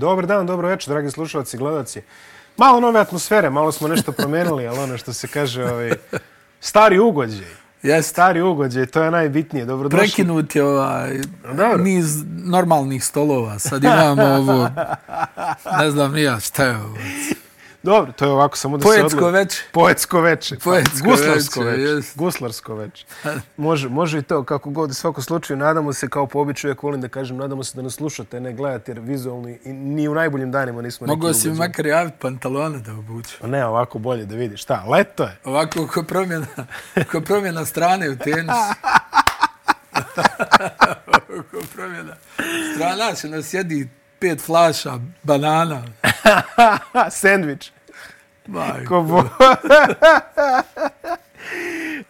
Dobar dan, dobro večer, dragi slušalci i gledalci. Malo nove atmosfere, malo smo nešto promenili, ali ono što se kaže, ovaj, stari ugođaj. Jeste. Stari ugođaj, to je najbitnije. Dobrodošli. Prekinut je ovaj Dobro. niz normalnih stolova. Sad imamo ovo, ne znam ni ja šta je ovo. Dobro, to je ovako samo da Poetsko se odle... veče. Poetsko veče. Pa, Poetsko Guslarsko veče, veče. jest. Guslarsko veče. Može, može i to, kako god, u svakom slučaju, nadamo se, kao po običaju, uvijek volim da kažem, nadamo se da nas slušate, ne gledate, jer vizualni, i ni u najboljim danima nismo neki Mogao si makar javiti pantalone da obuču. Pa Ne, ovako bolje da vidiš. Šta, leto je. Ovako ko promjena, ko promjena strane u tenis. ko promjena strana se nas sjedi pet flaša banana. Sandvič. Majko. Ko bo...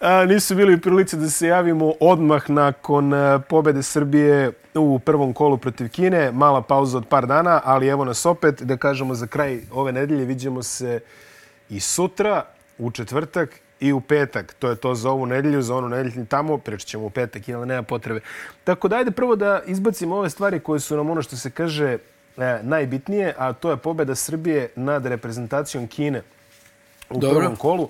A, nisu bili u prilici da se javimo odmah nakon e, pobede Srbije u prvom kolu protiv Kine. Mala pauza od par dana, ali evo nas opet da kažemo za kraj ove nedelje. Vidimo se i sutra, u četvrtak i u petak. To je to za ovu nedelju, za onu nedelju tamo. Pričat ćemo u petak, ali nema potrebe. Tako da ajde prvo da izbacimo ove stvari koje su nam ono što se kaže e, najbitnije, a to je pobeda Srbije nad reprezentacijom Kine u Dobro. prvom kolu.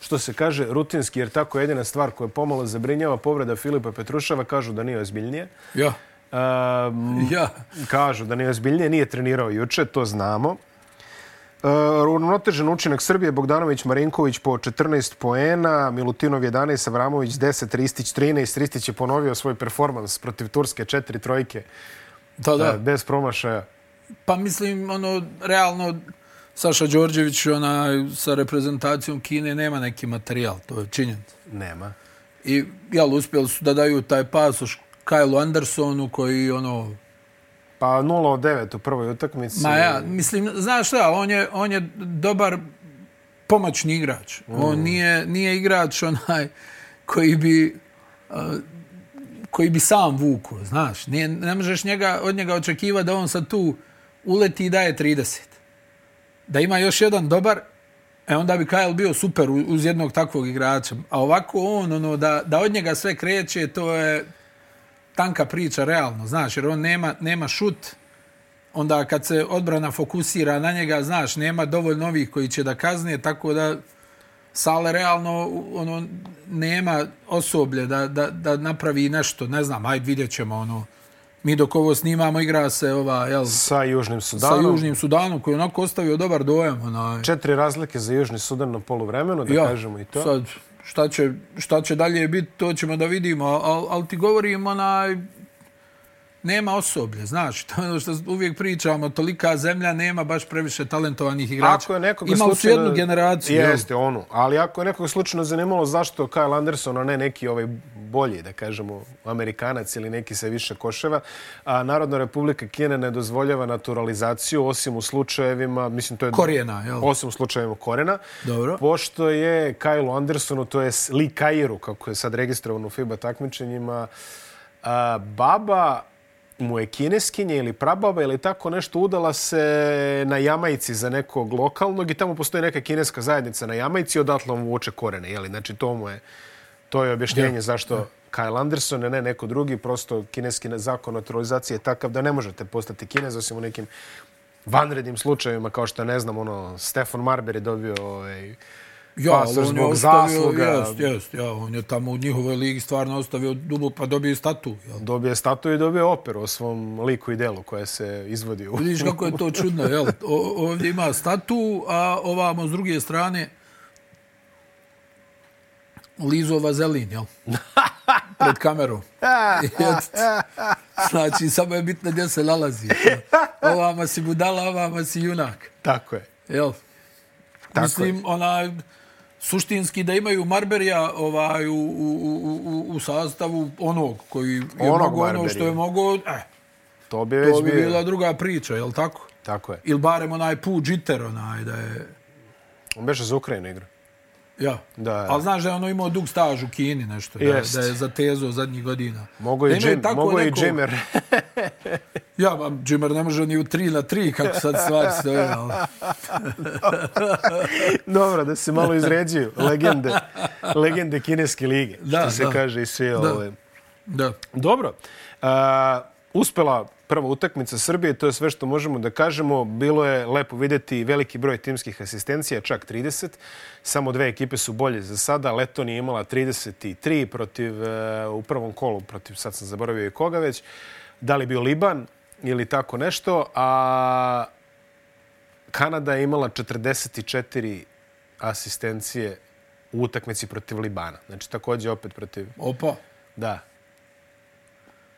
Što se kaže rutinski, jer tako je jedina stvar koja pomalo zabrinjava povreda Filipa Petrušava, kažu da nije ozbiljnije. Ja, Um, ja. kažu da nije ozbiljnije, nije trenirao juče, to znamo. Uravnotežen učinak Srbije, Bogdanović, Marinković po 14 poena, Milutinov 11, Avramović 10, Ristić 13. Ristić je ponovio svoj performans protiv Turske, četiri trojke, Da, da. uh, bez promašaja. Pa mislim, ono, realno, Saša Đorđević ona, sa reprezentacijom Kine nema neki materijal, to je činjenica. Nema. I, jel, uspjeli su da daju taj pasoš Kyle Andersonu koji, ono, Pa 0 od 9 u prvoj utakmici. ma ja, mislim, znaš šta, on je, on je dobar pomoćni igrač. Mm. On nije, nije igrač onaj koji bi, uh, koji bi sam vuko, znaš. Nije, ne možeš njega, od njega očekivati da on sad tu uleti i daje 30. Da ima još jedan dobar, e onda bi Kyle bio super uz jednog takvog igrača. A ovako on, ono, da, da od njega sve kreće, to je tanka priča, realno, znaš, jer on nema, nema šut, onda kad se odbrana fokusira na njega, znaš, nema dovoljno ovih koji će da kazne, tako da Sale realno ono, nema osoblje da, da, da napravi nešto, ne znam, ajde vidjet ćemo, ono, mi dok ovo snimamo igra se ova, jel, Sa Južnim sa Sudanom. Južnim Sudanom koji onako ostavio dobar dojam. Onaj. Četiri razlike za Južni Sudan na poluvremenu, da ja, kažemo i to. Sad, šta će, šta će dalje biti, to ćemo da vidimo, ali al ti govorim, onaj, nema osoblje, znaš, to je ono što uvijek pričamo, tolika zemlja nema baš previše talentovanih igrača. Ako je nekoga Imali su slučajno- jednu generaciju. jel? Jeste, onu. Ali ako je nekoga slučajno zanimalo zašto Kyle Anderson, a ne neki ovaj bolji, da kažemo, Amerikanac ili neki sa više koševa, a Narodna republika Kine ne dozvoljava naturalizaciju, osim u slučajevima, mislim, to je... Korijena, jel? Osim u slučajevima korena. Dobro. Pošto je Kyle Andersonu, to je Lee Kairu, kako je sad registrovan u FIBA takmičenjima, a, baba mu je kineskinja ili prababa ili tako nešto udala se na Jamajci za nekog lokalnog i tamo postoji neka kineska zajednica na Jamajci i odatle on vuče korene. Jeli? Znači to mu je, to je objašnjenje zašto Kyle Anderson, ne neko drugi, prosto kineski zakon o naturalizaciji je takav da ne možete postati kinez osim u nekim vanrednim slučajevima kao što ne znam ono Stefan Marbury dobio ovaj, Ja, ali on je zbog ostavio, zasluga. Jest, jest, ja, on je tamo u njihovoj ligi stvarno ostavio dubok, pa dobio i statu. Jel? Dobije statu i dobije operu o svom liku i delu koje se izvodi u... Vidiš kako je to čudno, jel? O, ovdje ima statu, a ovamo s druge strane Lizo Vazelin, jel? Pred kamerom. Znači, samo je bitno gdje se nalazi. Ovama si budala, ovama si junak. Tako je. Jel? Tako Mislim, onaj, suštinski da imaju Marberija ovaj, u, u, u, u, u sastavu onog koji je Onog mogo ono što je mogo, eh, To bi već to bi bio. bila druga priča, jel tako? Tako je. Ili barem onaj put džiter, onaj, da je... On beše za Ukrajinu igra. Ja. Da, ja. Ali znaš da je ono imao dug staž u Kini, nešto, da, Jest. da je zatezo zadnjih godina. Mogu i, Da mogu i neko- Jimmer. Ja, ba, Jimmer ne može ni u 3 na 3, kako sad stvari stoje, ali... Dobro, da se malo izređuju. Legende, legende kineske lige. Da, što se da. kaže i sve Da. ove. Da. Dobro. Uh, uspela prva utakmica Srbije, to je sve što možemo da kažemo. Bilo je lepo vidjeti veliki broj timskih asistencija, čak 30. Samo dve ekipe su bolje za sada. Leton je imala 33 protiv, e, u prvom kolu, protiv, sad sam zaboravio i koga već. Da li bio Liban ili tako nešto. A Kanada je imala 44 asistencije u utakmici protiv Libana. Znači, također opet protiv... Opa. Da.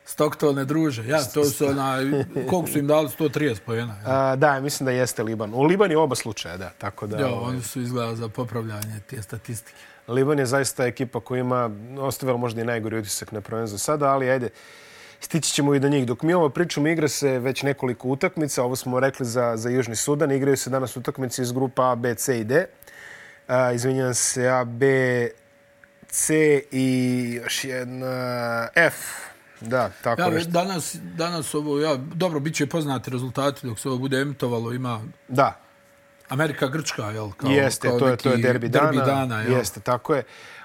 Stockton druže. Ja, to su ona, koliko su im dali 130 pojena. Ja. da, mislim da jeste Liban. U Liban je oba slučaja, da. Tako da, ja, ovaj- oni su izgledali za popravljanje te statistike. Liban je zaista ekipa koja ima, ostavila možda i najgori utisak na prvenstvo sada, ali ajde, stići ćemo i do njih. Dok mi ovo pričamo, igra se već nekoliko utakmica. Ovo smo rekli za, za Južni Sudan. Igraju se danas utakmice iz grupa A, B, C i D. Izvinjam se, A, B, C i još jedna F. Da, tako ja, nešto. Danas, danas ovo, ja, dobro, bit će poznati rezultati dok se ovo bude emitovalo, ima... Da. Amerika Grčka, jel? Kao, Jeste, kao to je to je derbi dana. Derbi dana jel? Jeste, tako je.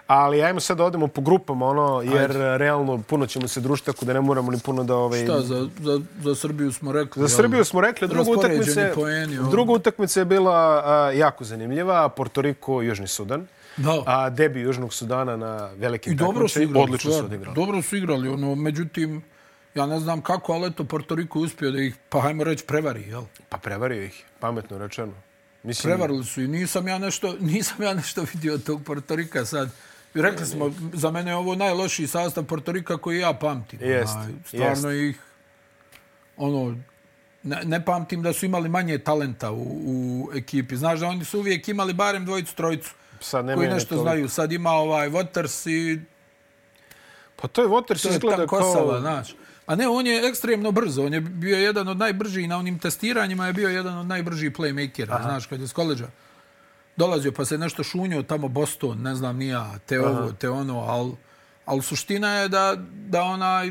Ali ajmo sad da odemo po grupama, ono, jer Ajde. realno puno ćemo se družiti, tako da ne moramo ni puno da... Ovaj... Šta, za, za, za Srbiju smo rekli? Za Srbiju smo rekli, druga utakmica, poeni, druga utakmica je bila a, jako zanimljiva, Porto Riko, Južni Sudan. Da. A debi Južnog Sudana na velikim takmičenjima. Odlično su odigrali. Dobro su igrali, ono, međutim, ja ne znam kako, ali eto, Porto Riko uspio da ih, pa hajmo reći, prevari, jel? Pa prevario ih, pametno rečeno. Mislim... Prevarili su i nisam ja nešto, nisam ja nešto vidio tog Porto Rika sad. Rekli smo, za mene je ovo najlošiji sastav Porto Rika koji ja pamtim. Jest, Stvarno jest. ih, ono, ne, ne pamtim da su imali manje talenta u, u ekipi. Znaš da oni su uvijek imali barem dvojicu, trojicu sad ne koji nešto to... znaju. Sad ima ovaj Waters i... Pa to je Waters to izgleda je Kosova, kao... Znaš. A ne, on je ekstremno brzo. On je bio jedan od najbržih na onim testiranjima je bio jedan od najbržih playmakera, Aha. znaš, kad je s koleđa dolazio pa se nešto šunio tamo Boston, ne znam nija, te ovo, Aha. te ono, al al suština je da, da ona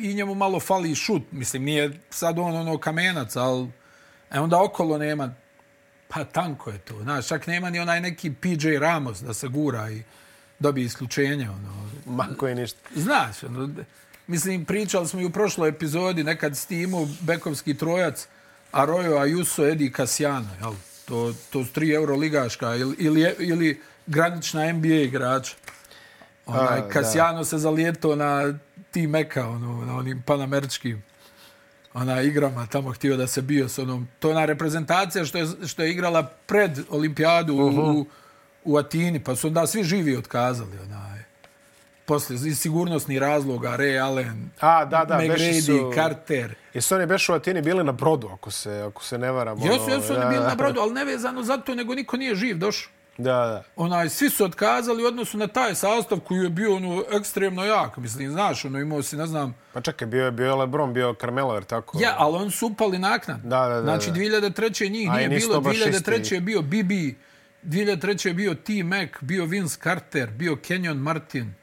i njemu malo fali šut. Mislim, nije sad on ono kamenac, al e onda okolo nema Pa tanko je to. Znaš, čak nema ni onaj neki PJ Ramos da se gura i dobi isključenje. Ono. Mako je ništa. Znaš, ono, mislim, pričali smo i u prošloj epizodi, nekad s timu Bekovski trojac, Arroyo, Ayuso, Edi Casijano. Jel? To, to su tri euroligaška ili, ili, ili granična NBA igrača. Onaj, Casijano se zalijeto na Team Eka, ono, na onim panameričkim ona igrama tamo htio da se bio s onom to je ona reprezentacija što je što je igrala pred olimpijadu uh -huh. u, u Atini pa su onda svi živi otkazali onaj. Posle iz sigurnosnih razloga Ray Allen a da da McGrady, su Carter. Jesu oni bešu u Atini bili na brodu ako se ako se ne varam Jesu jesu oni bili na brodu al ne vezano zato nego niko nije živ došao Da, da. Onaj, svi su otkazali u odnosu na taj sastav koji je bio ono, ekstremno jak. Mislim, znaš, ono, imao si, ne znam... Pa čekaj, bio je, bio Lebron, bio Carmelo, jer tako? Ja, ali oni su upali naknad. Da, da, da. Znači, 2003. njih nije bilo. 2003. je bio BB, 2003. je bio T-Mac, bio Vince Carter, bio Kenyon Martin,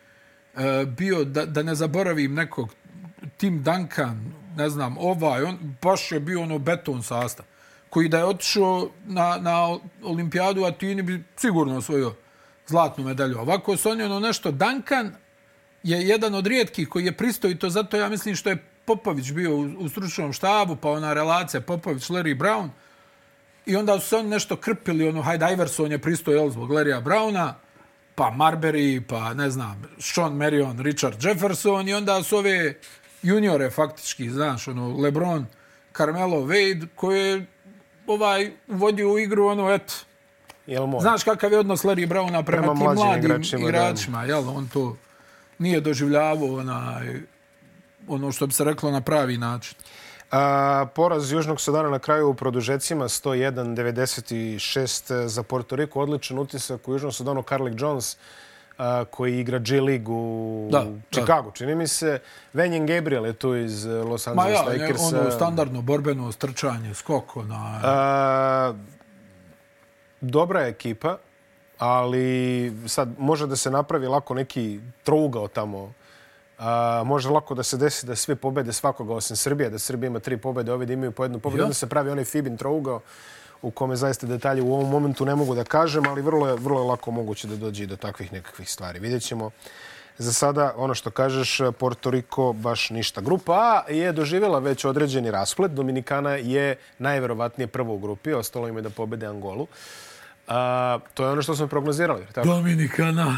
uh, bio, da, da ne zaboravim nekog, Tim Duncan, ne znam, ovaj, on baš je bio ono beton sastav koji da je otišao na, na olimpijadu u Atini bi sigurno osvojio zlatnu medalju. Ovako su oni ono nešto. Duncan je jedan od rijetkih koji je pristo i to zato ja mislim što je Popović bio u, u stručnom štabu, pa ona relacija Popović-Larry Brown. I onda su se oni nešto krpili, ono, hajde, Iverson je pristoj, jel, zbog Larrya Browna, pa Marbury, pa ne znam, Sean Marion, Richard Jefferson i onda su ove juniore faktički, znaš, ono, LeBron, Carmelo Wade, koje ovaj vodio u igru, ono, eto, Jel moj? Znaš kakav je odnos Larry Browna prema, prema tim mladim igračima, igračima jel? On to nije doživljavao onaj, ono što bi se reklo na pravi način. A, poraz Južnog Sudana na kraju u produžecima 101-96 za Porto Riko. Odličan utisak u Južnom Sudanu. Carlik Jones koji igra G League u Chicago, da. čini mi se. Venjen Gabriel je tu iz Los Angeles Ma ja, Lakers. Ono standardno borbeno strčanje, skok. Ona... A, dobra je ekipa, ali sad može da se napravi lako neki trougao tamo. A, može lako da se desi da svi pobede svakoga osim Srbije, da Srbija ima tri pobede, da imaju po jednu pobedu, onda se pravi onaj Fibin trougao u kome zaista detalje u ovom momentu ne mogu da kažem, ali vrlo je, vrlo je lako moguće da dođe do takvih nekakvih stvari. Vidjet ćemo. za sada, ono što kažeš, Porto Riko baš ništa. Grupa A je doživjela već određeni rasplet. Dominikana je najverovatnije prvo u grupi. Ostalo im je da pobede Angolu. A, to je ono što smo prognozirali. Tako? Dominikana.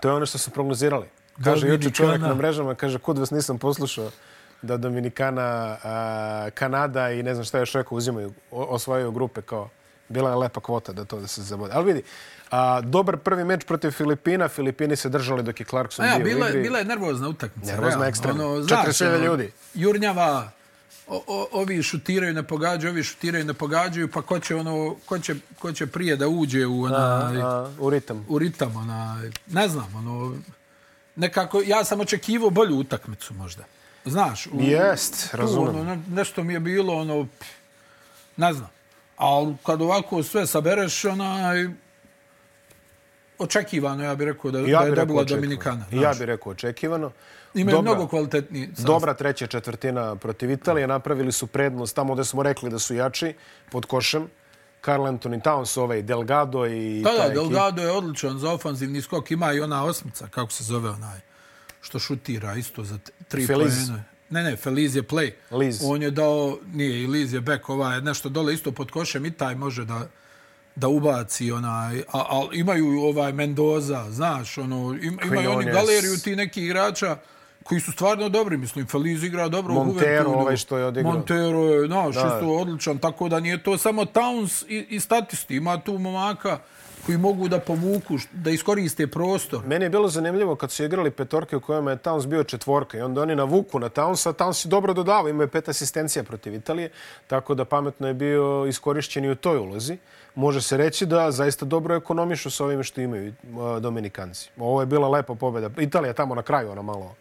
To je ono što smo prognozirali. Kaže juče čovjek na mrežama, kaže, kud vas nisam poslušao da Dominikana, a, Kanada i ne znam šta još rekao uzimaju, osvajaju grupe kao bila je lepa kvota da to da se zabode. Ali vidi, a, dobar prvi meč protiv Filipina. Filipini se držali dok je Clarkson ja, bio bila, u igri. Bila je nervozna utakmica. Nervozna ekstremno. Ono, 47 ono, ljudi. Jurnjava, o, o, ovi šutiraju, ne pogađaju, ovi šutiraju, ne pogađaju, pa ko će, ono, ko će, ko će prije da uđe u, ona, a, a, u ritam. U ritam, ona, ne znam, ono, nekako, ja sam očekivao bolju utakmicu možda. Znaš, u, Jest, razumem. Ono, nešto mi je bilo, ono, ne znam. Ali kad ovako sve sabereš, onaj, očekivano, ja bih rekao, da, ja da je dobila Dominikana. Znaš. Ja bih rekao očekivano. Imaju dobra, mnogo kvalitetni sastav. Dobra treća četvrtina protiv Italije. Napravili su prednost tamo gde smo rekli da su jači pod košem. Carl Anthony Towns, ovaj Delgado i da, da, Delgado je odličan za ofanzivni skok. Ima i ona osmica, kako se zove onaj, što šutira isto za tri Feliz. pojene. Ne, ne, Feliz je play. Liz. On je dao, nije, i Liz je back, ovaj, nešto dole isto pod košem i taj može da, da ubaci onaj, a, a imaju ovaj Mendoza, znaš, ono, im, imaju oni galeriju ti neki igrača koji su stvarno dobri, mislim, Feliz igra dobro Montero, u ovaj što je odigrao. Montero je, znaš, isto odličan, tako da nije to samo Towns i, i statisti, ima tu momaka koji mogu da povuku, da iskoriste prostor. Meni je bilo zanimljivo kad su igrali petorke u kojima je Towns bio četvorka i onda oni navuku na Townsa. Towns je dobro dodao, imao je pet asistencija protiv Italije, tako da pametno je bio iskorišćen i u toj ulozi. Može se reći da zaista dobro ekonomišu sa ovim što imaju Dominikanci. Ovo je bila lepa pobjeda. Italija tamo na kraju, ona malo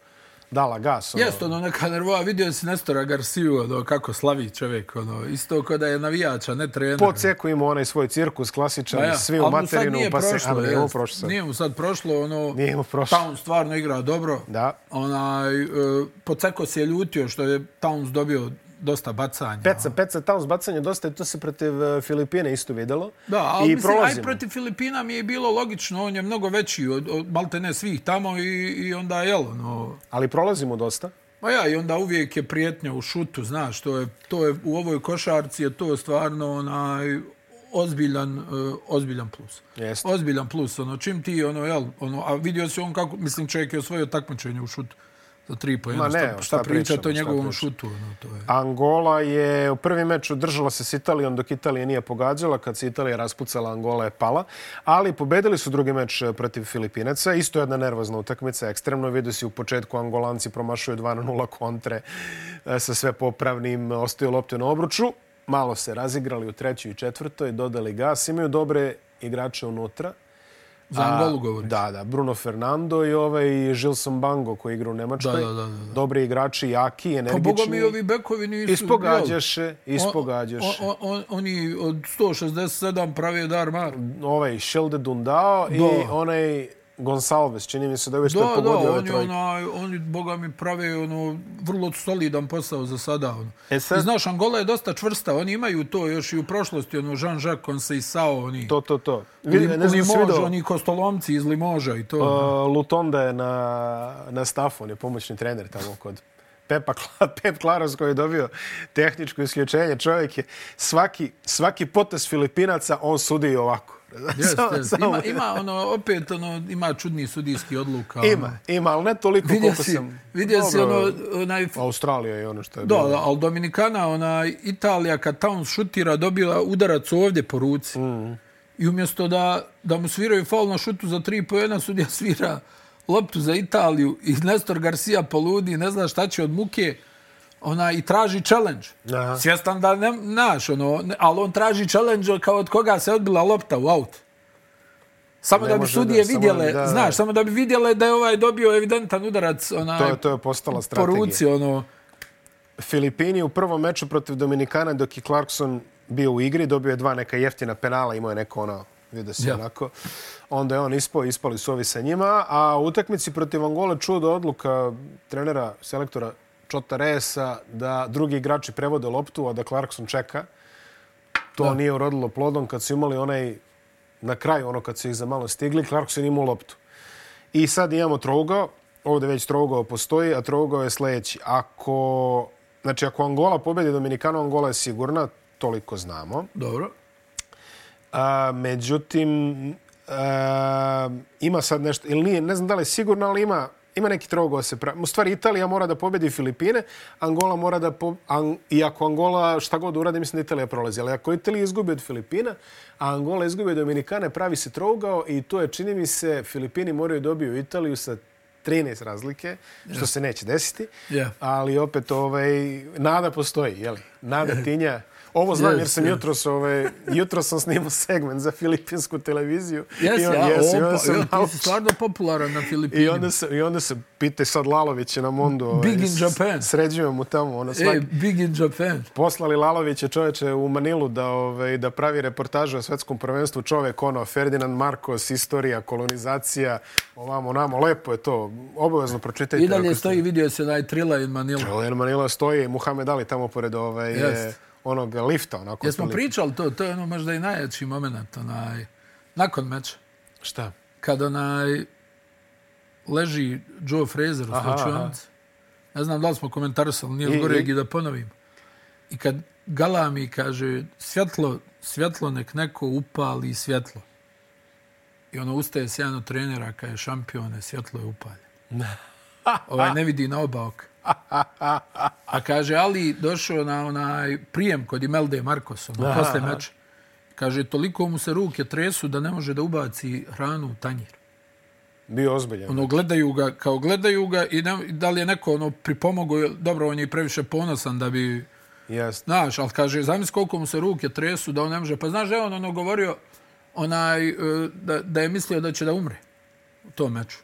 dala gas. Ono. Jeste, ono, neka nervoa. Vidio si Nestora Garciju, ono, kako slavi čovjek. Ono, isto kao da je navijača, ne trener. Po ceku ima onaj svoj cirkus, klasičan, ja, svi u materinu. Pa prošlo, se, ali, nije mu prošlo sad. Nije mu sad prošlo. Ono, nije mu prošlo. Towns stvarno igra dobro. Da. Onaj, uh, po ceko se je ljutio što je Towns dobio dosta bacanja. Peca, peca, tamo bacanje dosta i to se protiv e, Filipine isto videlo. Da, ali I mislim, aj protiv Filipina mi je bilo logično, on je mnogo veći od, od malte ne svih tamo i, i onda, jel, no... Ali prolazimo dosta. Pa ja, i onda uvijek je prijetnja u šutu, znaš, to je, to je u ovoj košarci je to stvarno onaj ozbiljan, uh, ozbiljan plus. Jest. Ozbiljan plus, ono, čim ti, ono, jel, ono, a vidio si on kako, mislim, čovjek je osvojio takmičenje u šutu za tri po jedna. Ne, šta, šta priča to njegovom šutu? No, to je. Angola je u prvi meč održala se s Italijom dok Italija nije pogađala. Kad se Italija raspucala, Angola je pala. Ali pobedili su drugi meč eh, protiv Filipinaca. Isto jedna nervozna utakmica. Ekstremno vidio si u početku Angolanci promašuju 2 na 0 kontre eh, sa sve popravnim. Ostaju lopte na obruču. Malo se razigrali u trećoj i četvrtoj. Dodali gas. Imaju dobre igrače unutra. Za Angolu govoriš? Da, da. Bruno Fernando i ovaj Gilson Bango koji igra u Nemačkoj. Da, da, da, da. Dobri igrači, jaki, energični. Pa boga mi ovi bekovi nisu... Ispogađaše, ispogađaše. On, on, on, oni od 167 pravi dar mar. Ovaj Šelde Dundao da. i onaj Gonsalves, čini mi se da je što da, pogodio da, ove oni, ona, oni, boga mi, prave ono, vrlo solidan posao za sada. Ono. E sad... I znaš, Angola je dosta čvrsta. Oni imaju to još i u prošlosti. Ono, Jean-Jacques Conceição, oni... To, to, to. Vidi, ne znam vidio... oni kostolomci iz Limoža i to. Uh, Lutonda je na, na stafu, on je pomoćni trener tamo kod Pepa, Pep Klaros koji je dobio tehničko isključenje. Čovjek je svaki, svaki potes Filipinaca, on sudi ovako. Yes, yes. Ima, ima ono, opet ono, ima čudni sudijski odluka. Ima, ono. ima, ali ne toliko vidio koliko si, sam... Vidio si ono... Onaj... Australija je ono što je da, bilo. Da, ali Dominikana, ona Italija, kad Towns šutira, dobila udarac ovdje po ruci. Mm. I umjesto da, da mu sviraju faul na šutu za tri po jedna, sudija svira loptu za Italiju i Nestor Garcia poludi, ne zna šta će od muke ona i traži challenge. Aha. Svjestan da ne, naš, ono, ne, ali on traži challenge kao od koga se odbila lopta u aut. Samo ne da bi sudije da, vidjele, samo da, znaš, samo da bi vidjele da je ovaj dobio evidentan udarac onaj, to, je, to je postala strategija. po ruci. Ono. Filipini u prvom meču protiv Dominikana dok je Clarkson bio u igri, dobio je dva neka jeftina penala, imao je neko ono, vidio se ja. onako. Onda je on ispao, ispali su ovi sa njima, a u utakmici protiv Angola čudo odluka trenera, selektora Čota Resa da drugi igrači prevode loptu, a da Clarkson čeka. To da. nije urodilo plodom kad su imali onaj na kraju, ono kad su ih za malo stigli, Clarkson imao loptu. I sad imamo trougao. Ovdje već trougao postoji, a trougao je sljedeći. Ako, znači, ako Angola pobedi Dominikanu, Angola je sigurna, toliko znamo. Dobro. A, međutim, a, ima sad nešto, ili nije, ne znam da li je sigurno, ali ima, ima neki trougao se pravi. U stvari, Italija mora da pobedi Filipine, Angola mora da... Po, an, I ako Angola šta god uradi, mislim da Italija prolazi. Ali ako Italija izgubi od Filipina, a Angola izgubi od Dominikane, pravi se trougao i to je, čini mi se, Filipini moraju dobiju Italiju sa 13 razlike, što se neće desiti. Yeah. Ali opet, ovaj, nada postoji, jeli? Nada tinja. Ovo znam Yes, jer sam yes. jutros, ovaj, jutros sam snimao segment za filipinsku televiziju. Jesi, I on- ja, opa, onda sam jo, ti si stvarno popularan na Filipinima. I onda se, i onda se pite sad Lalović na Mondu. Ovaj, Big in s- Japan. Sređujem mu tamo. Ono, svaki, Ej, big in Japan. Poslali Lalovića čoveče u Manilu da, ovaj, da pravi reportažu o svetskom prvenstvu. Čovek, ono, Ferdinand Marcos, istorija, kolonizacija, ovamo, namo. Lepo je to. Obavezno pročitajte. I dalje ako ste- stoji, vidio se da je Trila in Manila. Jer Manila stoji Muhammed Ali tamo pored ovaj, Jest. je, onog lifta. Onako, Jesmo pričali to, to je ono možda i najjači moment, onaj, nakon meča. Šta? kad onaj leži Joe Fraser u slučajnici. Ne znam da li smo komentarisali, nije zgoreg i- da ponovim. I kad galami kaže svjetlo, svjetlo nek neko upali svjetlo. I ono ustaje sjajno trenera kad je šampione, svjetlo je upaljeno. ovaj ne vidi na oba oka. A kaže, Ali došao na onaj prijem kod Imelde Marcos, ono, posle meča. Kaže, toliko mu se ruke tresu da ne može da ubaci hranu u tanjir. Bio ozbiljan. Ono, gledaju ga, kao gledaju ga i ne, da li je neko ono pripomogao, dobro, on je i previše ponosan da bi, Jest. znaš, ali kaže, zamisli koliko mu se ruke tresu da on ne može, pa znaš da je on ono govorio onaj, e, da, da je mislio da će da umre u tom meču.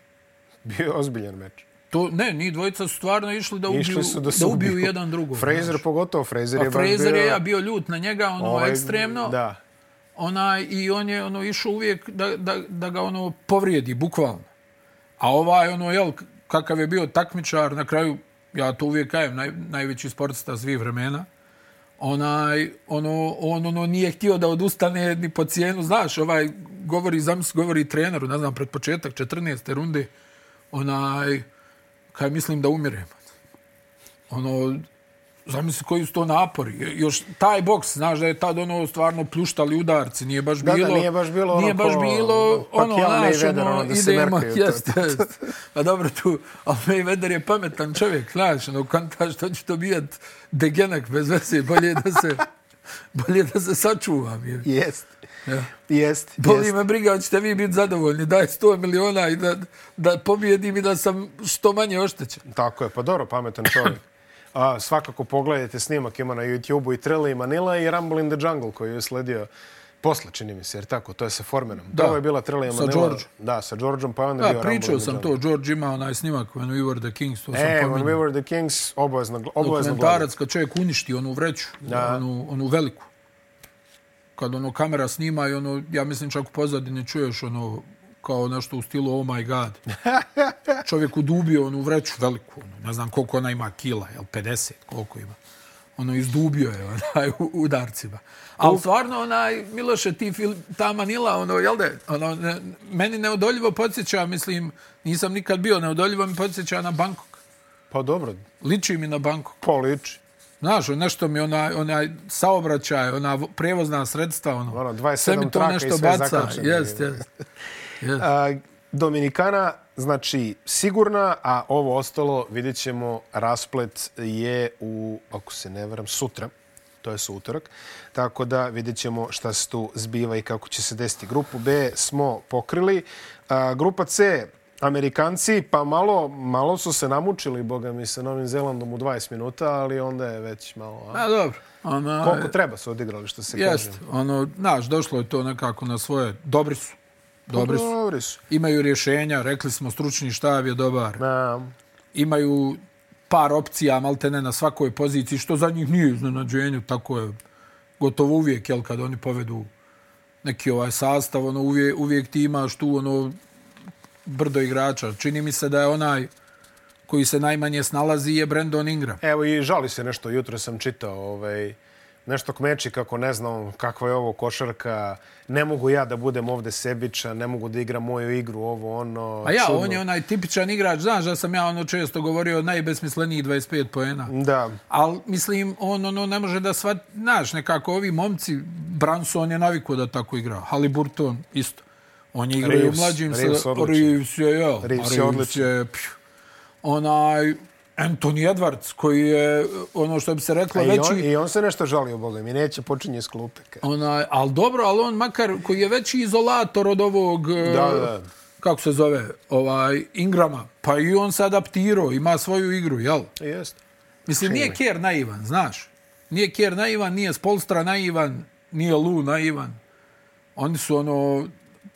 Bio ozbiljan meč. To, ne, ni dvojica su stvarno išli da ubiju, Išli su da, da, ubiju jedan drugog. Fraser znaš. pogotovo. Fraser Pa je baš Fraser bio... je ja bio ljut na njega, ono, ovaj, ekstremno. Da. onaj i on je ono išao uvijek da, da, da ga ono povrijedi bukvalno. A ovaj ono jel kakav je bio takmičar na kraju ja to uvijek kajem naj, najveći sportista svih vremena. Onaj ono on ono nije htio da odustane ni po cijenu, znaš, ovaj govori zamisli govori treneru, ne znam, pred početak 14. runde onaj kaj mislim da umirem. Ono, zamisli koji su to napori. Još taj boks, znaš da je tad ono stvarno pljuštali udarci, nije baš Da, da, bilo... nije baš bilo ono Nije baš ko bilo ono, znaš, Mayweather, ono, ono, da se idemo, merkaju, to- jest, jest. Pa dobro, tu, ali Mayweather je pametan čovjek, znaš, ono, konta što će to bijat degenak bez veze, bolje da se, bolje da se sačuvam. Je. Jest. Ja. Jest. Boli jest. me briga, hoćete vi biti zadovoljni, daj 100 miliona i da, da pobjedim i da sam što manje oštećen. Tako je, pa dobro, pametan čovjek. A, svakako pogledajte snimak, ima na YouTube-u i Trela i Manila i Rumble in the Jungle koji je sledio posle, čini mi se, jer tako, to je sa Formanom. Da. Prvo je bila Trela i Sa Manila. Georgeom. Da, sa Georgeom, pa je onda Da, bio Rumble in pričao the sam Jungle. to, George ima onaj snimak When We Were the Kings, to sam E, When. We Were the Kings, obavezno, obavezno dokumentarac kad čovjek uništi onu vreću, Da. onu, onu veliku. Kad ono kamera snima i ono, ja mislim čak u pozadini čuješ ono, kao nešto u stilu oh my god. Čovjek udubio onu vreću veliku, ono, ne znam koliko ona ima kila, jel 50, koliko ima. Ono, izdubio je onaj u udarcima. Ali stvarno, onaj, Miloše, ti fil, ta Manila, ono, jel de, ono, ne, meni neodoljivo podsjeća, mislim, nisam nikad bio, neodoljivo mi podsjeća na Bangkok. Pa dobro, Liči mi na Bangkok. poliči. Znaš, nešto mi onaj, onaj saobraćaj, ona vo- prevozna sredstva, ono, Ono, 27 sve mi to nešto baca. Jest, jest. jest. A, Dominikana, znači, sigurna, a ovo ostalo, vidjet ćemo, rasplet je u, ako se ne varam, sutra. To je utorak. Tako da vidjet ćemo šta se tu zbiva i kako će se desiti. Grupu B smo pokrili. A, grupa C, Amerikanci, pa malo, malo su se namučili, boga mi, sa Novim Zelandom u 20 minuta, ali onda je već malo... A, A dobro. Ona, koliko treba su odigrali, što se jest, kaže. ono, znaš, došlo je to nekako na svoje, dobri su. Dobri su. Dobri su. Imaju rješenja, rekli smo, stručni štab je dobar. Na, Imaju par opcija, malte ne na svakoj poziciji, što za njih nije iznenađenje, tako je gotovo uvijek, jel, kad oni povedu neki ovaj sastav, ono, uvijek, uvijek ti imaš tu, ono, brdo igrača. Čini mi se da je onaj koji se najmanje snalazi je Brandon Ingram. Evo i žali se nešto, jutro sam čitao ovaj, nešto kmeči kako ne znam kakva je ovo košarka, ne mogu ja da budem ovde sebičan, ne mogu da igram moju igru, ovo, ono, A ja, čudno. on je onaj tipičan igrač, znaš da sam ja ono često govorio najbesmisleniji 25 poena. Da, Ali, mislim, on ono ne može da svat... Znaš, nekako ovi momci, Branson je navikao da tako igra. Haliburton isto. On je igrao i u Reeves, mlađim... Reeves sa- odličan. Reeves je, ja. Reeves je odličan. onaj, Anthony Edwards, koji je, ono što bi se reklo, I veći... on, I on se nešto žalio, Boga mi, neće počinje s klupe. Onaj, ali dobro, ali on makar koji je veći izolator od ovog... e, Da, da. Kako se zove? Ovaj, Ingrama. Pa i on se adaptirao, ima svoju igru, jel? Jeste. Mislim, nije Kjer naivan, znaš. Nije Kjer naivan, nije Spolstra naivan, nije Lu naivan. Oni su ono,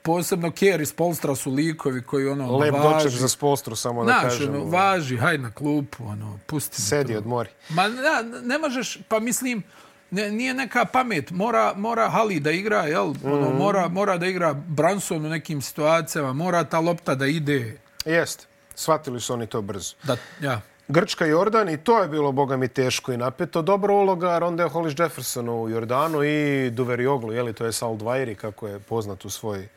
posebno Kjer i Spolstra su likovi koji ono, Lep važi. doček za spolstru, samo da Znaš, kažem. ono, važi, haj na klupu, ono, pusti Sedi to. od mori. Ma ne, ne možeš, pa mislim, ne, nije neka pamet. Mora, mora Hali da igra, jel? Ono, Mhm. mora, mora da igra Branson u nekim situacijama, mora ta lopta da ide. Jeste. Shvatili su oni to brzo. Da, ja. Grčka Jordan i to je bilo, boga mi, teško i napeto. Dobra uloga Ronda Hollis Jefferson u Jordanu i Duverioglu, jeli, to je Sal Dvajri, kako je poznat u svoj,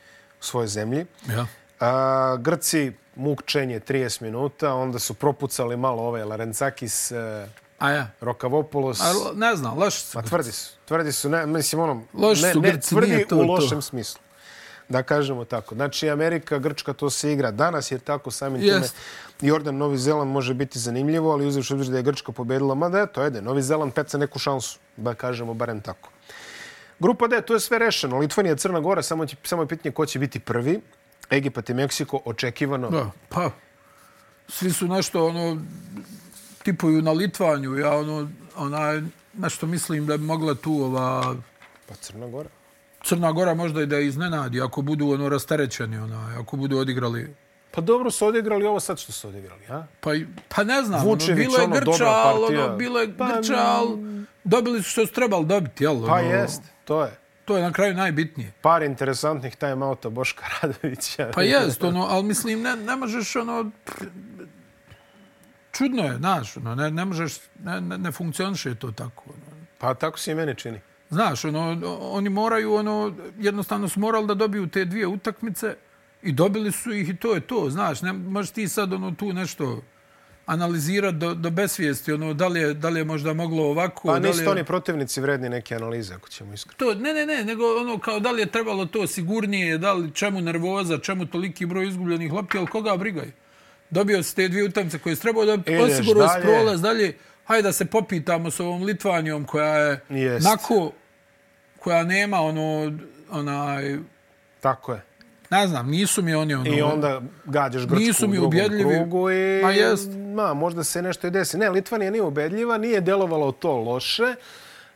svojoj zemlji. ja. A, Grci, mukčenje 30 minuta, onda su propucali malo ovaj Larencakis, e, A ja. Rokavopoulos. A, ne znam, loši su. Ma tvrdi su. Tvrdi su, ne, mislim, ono, Loši ne, ne Grci, tvrdi to u to. lošem smislu. Da kažemo tako. Znači, Amerika, Grčka, to se igra danas, jer tako samim Jest. time Jordan, Novi Zeland može biti zanimljivo, ali uzevši obzir da je Grčka pobedila, ma da, eto, ajde, Novi Zeland peca neku šansu, da kažemo barem tako. Grupa D, to je sve rešeno. Litvanija, Crna Gora, samo, će, samo je pitanje ko će biti prvi. Egipat i Meksiko, očekivano. Da, pa, svi su nešto, ono, tipuju na Litvanju. Ja, ono, onaj, nešto mislim da bi mogla tu ova Pa Crna Gora. Crna Gora možda i da iznenadi ako budu ono rasterećeni, onaj, ako budu odigrali Pa dobro su odigrali ovo sad što su odigrali, a? Pa, pa ne znam, Vučević, ono, bilo je ono, Grča, ono, bilo je Pa, Grča, ali dobili su što su trebali dobiti, jel? Pa ono, jest, to je. To je na kraju najbitnije. Par interesantnih time-outa Boška Radovića. Pa jest, ono, ali mislim, ne, ne možeš, ono, čudno je, znaš, ono, ne, ne možeš, ne, ne, ne funkcioniše to tako. Ono. Pa tako se i meni čini. Znaš, ono, oni moraju, ono, jednostavno su morali da dobiju te dvije utakmice i dobili su ih i to je to, znaš, ne možeš ti sad, ono, tu nešto analizirati do, do besvijesti, ono, da li, je, da li je možda moglo ovako, Pa nisu je... oni protivnici vredni neke analize, ako ćemo iskreno. To, ne, ne, ne, nego ono kao da li je trebalo to sigurnije, da li čemu nervoza, čemu toliki broj izgubljenih lopti, ali koga brigaj? Dobio si te dvije utakmice koje se trebao da Ideš osigurao dalje. prolaz dalje. Hajde da se popitamo s ovom Litvanijom koja je Jest. nako, koja nema ono, onaj, Tako je. Ne znam, nisu mi oni ono... I onda gađaš Grčku Nisu mi u drugom krugu i... Ma jest. Ma, možda se nešto i desi. Ne, Litvanija nije ubedljiva, nije delovalo to loše.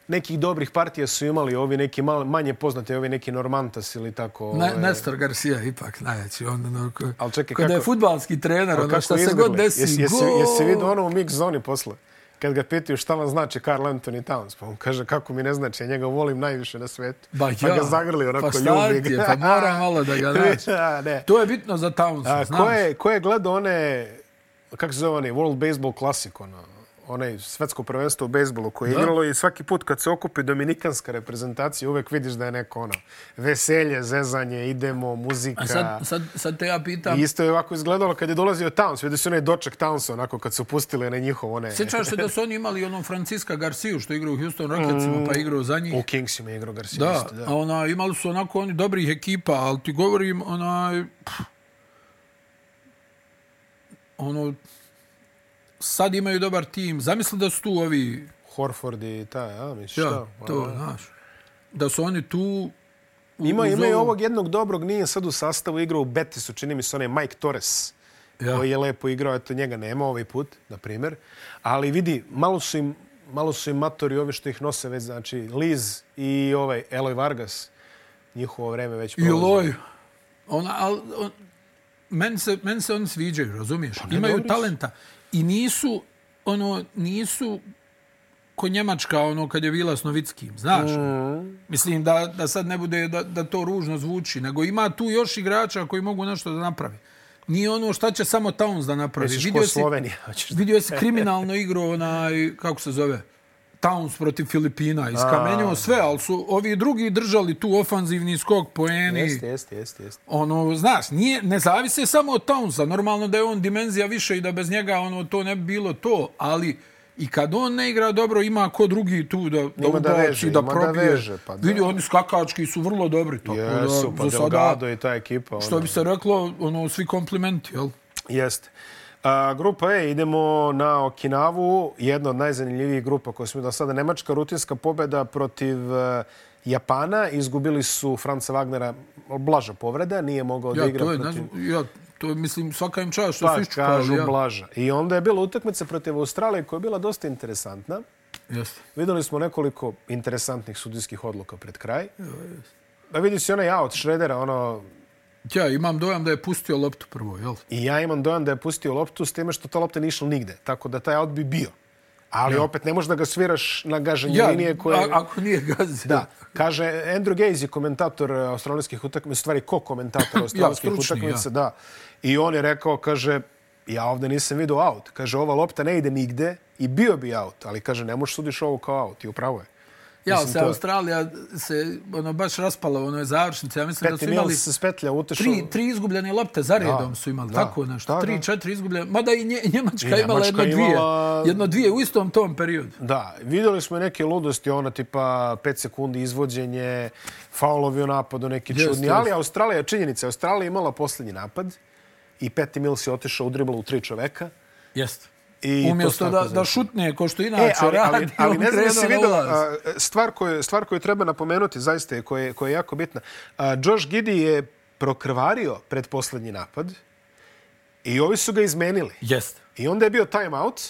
Nekih dobrih partija su imali ovi neki mal, manje poznati, ovi neki Normantas ili tako. Ne, ovaj, Nestor Garcia ipak najveći. On, ono, ko, čekaj, ko da je kako- futbalski trener, ono kako šta se izgrli? god desi, Jesi, jesi, jesi vidio ono u mix zoni posle? Kad ga pitaju šta vam znači Carl Anthony Towns, pa on kaže kako mi ne znači, ja njega volim najviše na svetu. Ba, pa ja. ga zagrli onako Pa ljubi je, pa moram malo da ga naći. Da, ne. To je bitno za Townsa, A, znaš. ko, je, ko je gledao one, kako se zove onaj, World Baseball Classic, ono, onaj svetsko prvenstvo u bejsbolu koje je Da. igralo i svaki put kad se okupi dominikanska reprezentacija, uvek vidiš da je neko ono, veselje, zezanje, idemo, muzika. A sad, sad, sad te ja pitam, I isto je ovako izgledalo kad je dolazio Towns, vidio se onaj doček Townsa, onako kad su pustili na njihov one... sjećaš se da su oni imali ono Francisca Garciju što igra u Houston Rocketsima, pa igrao za njih. U Kingsima igrao Garcia. Da, isto, a ona, imali su onako oni dobrih ekipa, ali ti govorim, onaj, pff, ono, sad imaju dobar tim. Zamisli da su tu ovi, Horford i taj, a, misliš ja, šta? to, A, znaš, da su oni tu u- Ima, ima i ovo- ovog jednog dobrog, nije sad u sastavu igrao u Betisu, čini mi se onaj Mike Torres, Ja. koji je lepo igrao, eto njega nema ovaj put, na primjer. Ali vidi, malo su im, malo su im matori ovi što ih nose već, znači Liz i ovaj Eloy Vargas, njihovo vreme već I prolazi. Loj. Ona, al, on, meni, se, meni se oni sviđaju, razumiješ? Pa Imaju dobri su. talenta. I nisu, ono, nisu ko Njemačka, ono, kad je bila s Novickim, znaš? Mm. Mislim da, da sad ne bude da, da to ružno zvuči, nego ima tu još igrača koji mogu nešto da napravi. Nije ono šta će samo Towns da napravi. Misliš Vidio ko Slovenija? vidio si kriminalno igru onaj, kako se zove, Towns protiv Filipina, iskamenjao sve, ali su ovi drugi držali tu ofanzivni skok poeni. Jeste, jeste, jeste. jeste. Ono, znaš, nije, ne zavise samo od Townsa. Normalno da je on dimenzija više i da bez njega ono, to ne bi bilo to, ali i kad on ne igra dobro, ima ko drugi tu da, da Ima da veže, da ima da probije. veže, pa da. Vidi, oni skakački su vrlo dobri. Tako Jesu, da, pa za sada, Delgado i ta ekipa. ono. što bi se reklo, ono, svi komplimenti, jel? Jeste. A, grupa E, idemo na Okinavu, jedna od najzanimljivijih grupa koja smo do sada. Nemačka rutinska pobjeda protiv e, Japana. Izgubili su Franca Wagnera, blaža povreda, nije mogao da Ja, igra to je, ne protiv... ja, to je, mislim, svaka im čast što Pa, su iščupali. kažu Ja. blaža. I onda je bila utakmica protiv Australije koja je bila dosta interesantna. Jeste. Videli smo nekoliko interesantnih sudijskih odluka pred kraj. Da vidi se onaj out Šredera, ono, Ja imam dojam da je pustio loptu prvo, jel? I ja imam dojam da je pustio loptu s time što ta lopta nije išla nigde. Tako da taj out bi bio. Ali ja. opet ne možeš da ga sviraš na gaženje Ja, linije koje... a, ako nije gazio. Da, kaže Andrew Gaze je komentator eh, australijskih utakmica, stvari ko komentator australijskih stručni, utakmica, da. I on je rekao, kaže, ja ovde nisam vidio out. Kaže, ova lopta ne ide nigde i bio bi out, ali kaže, ne možeš sudiš ovo kao out. I upravo je. Ja, Mislim, se to- Australija se ono baš raspala u onoj završnici. Ja mislim da Peti su imali se spetlja utešao. tri, tri izgubljene lopte za redom Da, su imali. da, tako nešto. da, tri, da. četiri izgubljene. Mada i Nje, Njemačka, I imala Njemačka jedno dvije. imala- Jedno dvije u istom tom periodu. Da, vidjeli smo neke ludosti, ono tipa 5 sekundi izvođenje, faulovi u napadu, neki Jeste, čudni. Ali Australija, činjenica, je, Australija imala posljednji napad i Peti Mills je otišao u driblu u tri čoveka. Jeste. I to Umjesto da, da šutne, ko što inače E, ali, ali, radi, ali on ne znam na vidio, a, stvar koju, stvar koju treba napomenuti zaista je, koja je, koja je jako bitna. A, Josh Giddy je prokrvario pred posljednji napad i ovi su ga izmenili. Jeste. I onda je bio time out,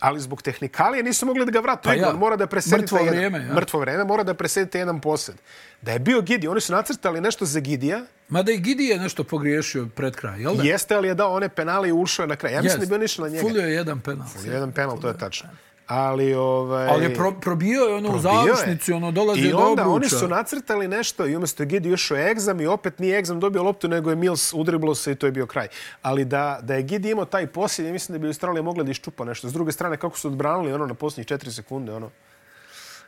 ali zbog tehnikalije nisu mogli da ga vratu. Pa ja. On mora da Mrtvo jedan- vrijeme, ja. Mrtvo vrijeme, mora da presedi taj jedan posed. Da je bio Gidi, oni su nacrtali nešto za Gidija, Mada i Gidi je nešto pogriješio pred kraj, jel da? jeste, ali je dao one penale i ušao je na kraj. Ja mislim da bi on išao na njega. Fulio je jedan penal. Jedan penal, to je tačno. Ali, ovaj... Ali je pro, probio je ono u Probio je. završnici, ono dolazi I do onda obruča. oni su nacrtali nešto i umjesto je Gidi ušao egzam i opet nije egzam dobio loptu, nego je Mills udriblo se i to je bio kraj. Ali da, da je Gidi imao taj posjed, ja mislim da bi Australija mogla da iščupa nešto. S druge strane, kako su odbranili ono na posljednjih četiri sekunde, ono,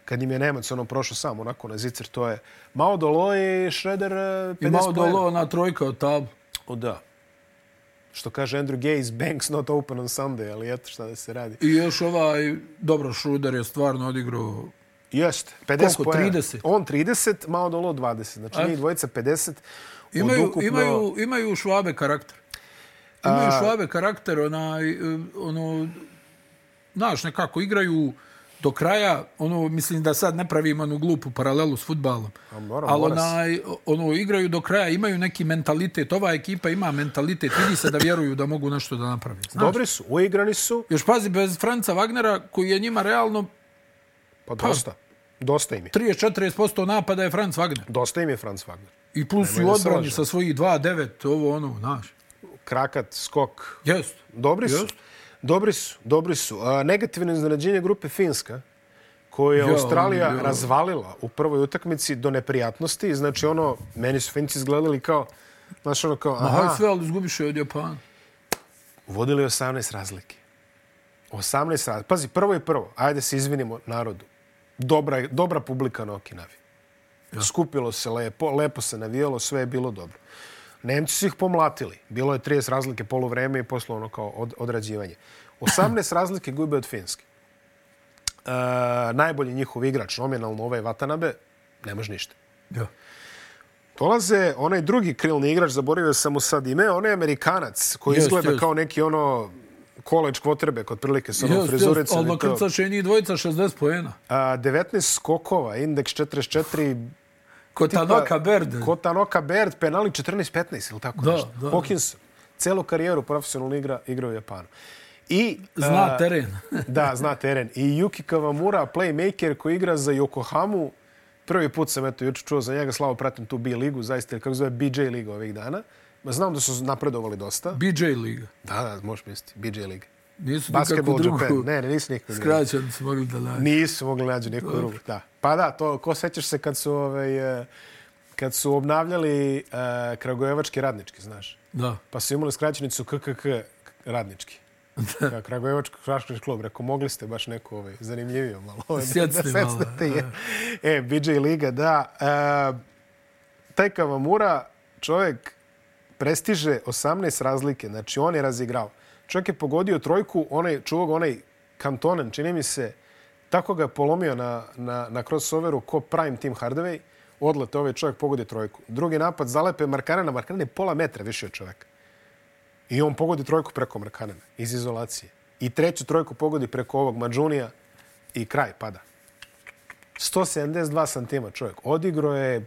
kad im je Nemac ono prošao sam onako na zicer, to je Mao Dolo i Schroeder eh, 50 I poena. dolo na trojka od tablu. O da. Što kaže Andrew Gaze, banks not open on Sunday, ali eto šta da se radi. I još ovaj, dobro, Šruder je stvarno odigrao Jeste, 50 Koliko, poena. 30? On 30, Mao Dolo 20. Znači, njih dvojica 50. Imaju, ukupno... imaju, imaju švabe karakter. Imaju švabe karakter, onaj, e, ono, znaš, nekako igraju do kraja, ono, mislim da sad ne pravim onu glupu paralelu s futbalom, mora, ali onaj, ono, igraju do kraja, imaju neki mentalitet, ova ekipa ima mentalitet, vidi se da vjeruju da mogu nešto da naprave. Znaš? Dobri su, uigrani su, Još pazi, bez Franca Wagnera, koji je njima realno pa dosta. Dosta im je. 30-40% napada je Franz Wagner. Dosta im je Franz Wagner. I plus i odbrani sa svojih 2-9, ovo ono, znaš. Krakat, skok. Jest. Dobri su. Dobri su, dobri su. A, negativno iznenađenje grupe Finska, koju je Jo, Australija jo. razvalila u prvoj utakmici do neprijatnosti. Znači, ono, meni su Finci izgledali kao, znaš, ono kao, Ma aha, sve, ali izgubiše od Japana. vodili 18 razlike. 18 razlike. Pazi, prvo je prvo. Ajde se izvinimo narodu. Dobra, dobra publika na Okinavi. Skupilo se lepo, lepo se navijalo, sve je bilo dobro. Nemci su ih pomlatili. Bilo je 30 razlike polovreme i posle ono kao od, odrađivanje. 18 razlike gube od Finske. E, najbolji njihov igrač, nominalno ovaj Watanabe, ne može ništa. Ja. Dolaze onaj drugi krilni igrač, zaboravio sam mu sad ime, on je Amerikanac koji Jest, izgleda jest. kao neki ono college quarterback otprilike sa onom Just, just, frizuricom. ali nakrcaše njih dvojica 60 poena. A, 19 skokova, indeks 44, Ko Tanoka Berde. Kotanoka Baird, penali 14-15 ili tako Da, nešto. da. Hawkins, celu karijeru profesionalno igra, igra u Japanu. I, Zna a, teren. da, zna teren. I Yuki Kawamura, playmaker koji igra za Yokohamu. Prvi put sam eto juče čuo za njega, slavo pratim tu B ligu, zaista, kako zove BJ liga ovih dana. Znam da su napredovali dosta. BJ Liga. Da, da, možeš misliti, BJ liga. Nisu Basketball nikakvu drugu Japan. Ne, ne, nisu nikakvu drugu. skraćan su mogli da nađu. Nisu mogli nađu neku drugu. Da. Pa da, to, ko sećaš se kad su, ovaj, eh, kad su obnavljali uh, Kragujevački radnički, znaš? Da. Pa su imali skraćenicu KKK radnički. Ja, Kragujevački šaškaš klub, rekao, mogli ste baš neko ovaj, zanimljivio malo. Ovaj, Sjecite malo, je. E, BJ Liga, da. E, taj Kavamura, čovjek prestiže 18 razlike, znači on je razigrao. Čovjek je pogodio trojku, onaj, čuvao ga onaj kantonen, čini mi se, tako ga je polomio na, na, na crossoveru ko prime Tim Hardaway, odlete ovaj čovjek pogodi trojku. Drugi napad zalepe Markanena, Markanen je pola metra više od čovjeka. I on pogodi trojku preko Markanena iz izolacije. I treću trojku pogodi preko ovog Mađunija i kraj pada. 172 santima čovjek. Odigro je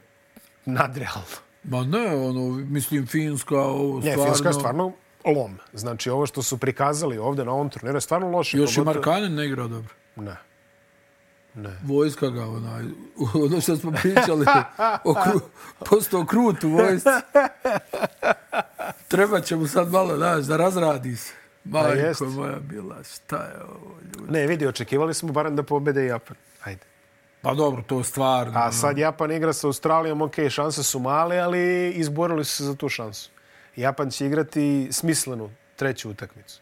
nadrealno. Ma ne, ono, mislim, Finska, ovo Ne, stvarno... Finska je stvarno lom. Znači, ovo što su prikazali ovdje na ovom turniru je stvarno loše. Još i Pogotovo- Markanen ne igra dobro. Ne. Ne. Vojska ga, onaj, ono što smo pričali, o kru, postao krut u vojsci. Treba će mu sad malo, znaš, da razradi se. jest. Majko moja bila, šta je ovo, ljudi? Ne, vidi, očekivali smo barem da pobede Japan. Ajde. Pa dobro, to je stvarno. A sad Japan igra sa Australijom, ok, šanse su male, ali izborili su se za tu šansu. Japan će igrati smislenu treću utakmicu.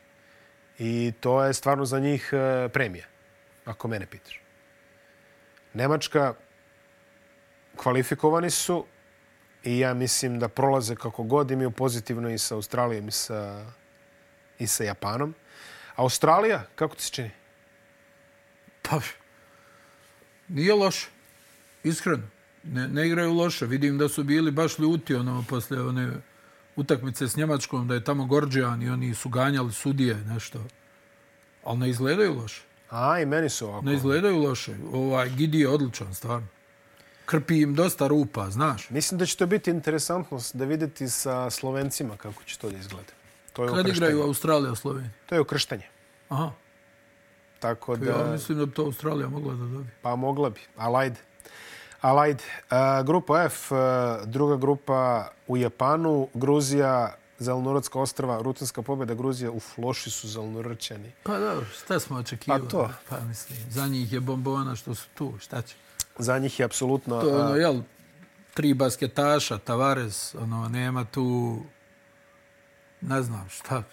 I to je stvarno za njih e, premija, ako mene pitaš. Nemačka kvalifikovani su i ja mislim da prolaze kako god imaju pozitivno i sa Australijom i sa, i sa Japanom. Australija, kako ti se čini? Pa, nije loše. Iskreno. Ne, ne igraju loše. Vidim da su bili baš ljuti ono, posle one utakmice s Njemačkom, da je tamo Gorđan i oni su ganjali sudije, nešto. Ali ne izgledaju loše. A, i meni su ovako. Ne izgledaju loše. Ovaj Gidi je odličan, stvarno. Krpi im dosta rupa, znaš. Mislim da će to biti interesantno da videti sa Slovencima kako će to da izgleda. To je Kad ukrštanje. igraju Australija, Slovenija? To je ukrštanje. Aha. Tako Da. Ja mislim da bi to Australija mogla da dobije. pa mogla bi. Ali ajde. Ali ajde. A, grupa F, a, druga grupa u Japanu, Gruzija, Zelenorodska ostrava, rutinska pobjeda Gruzija. Uf, loši su Zelenorodčani. Pa dobro, šta smo očekivali? Pa to. Pa mislim, za njih je bombona što su tu, šta će? Za njih je apsolutno... To je ono, jel, tri basketaša, Tavares, ono, nema tu, ne znam, šta.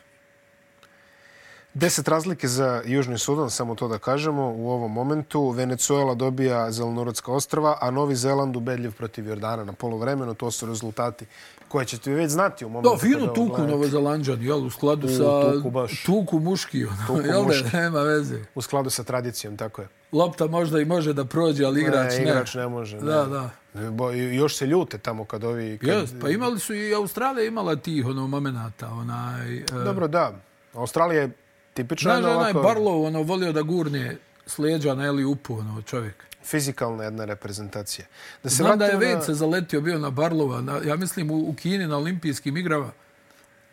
Deset razlike za Južni Sudan, samo to da kažemo, u ovom momentu. Venezuela dobija Zelenorodska ostrava, a Novi Zeland ubedljiv protiv Jordana na polovremenu. To su rezultati koje ćete već znati u momentu. Da, fino ovo tuku gledate. Novozelanđani, jel, u skladu U, sa... tuku baš. Tuku muški, ono, Tuku jel muški. da, nema veze. U skladu sa tradicijom, tako je. Lopta možda i može da prođe, ali igrač ne. ne. Igrač ne može. Ne. Da, da. Bo, i još se ljute tamo kad ovi... Kad... Jest, pa imali su i Australija imala tih ono momenata, onaj... e, Dobro, da. Australija je tipično Znaš, jedna onaj ovako Barlow, ono, volio da gurne sleđa na Eli Upu, ono, čovjek. fizikalna jedna reprezentacija. Da se Znam da je na- Vejce zaletio bio na Barlova, na, ja mislim u, u Kini na olimpijskim igrama,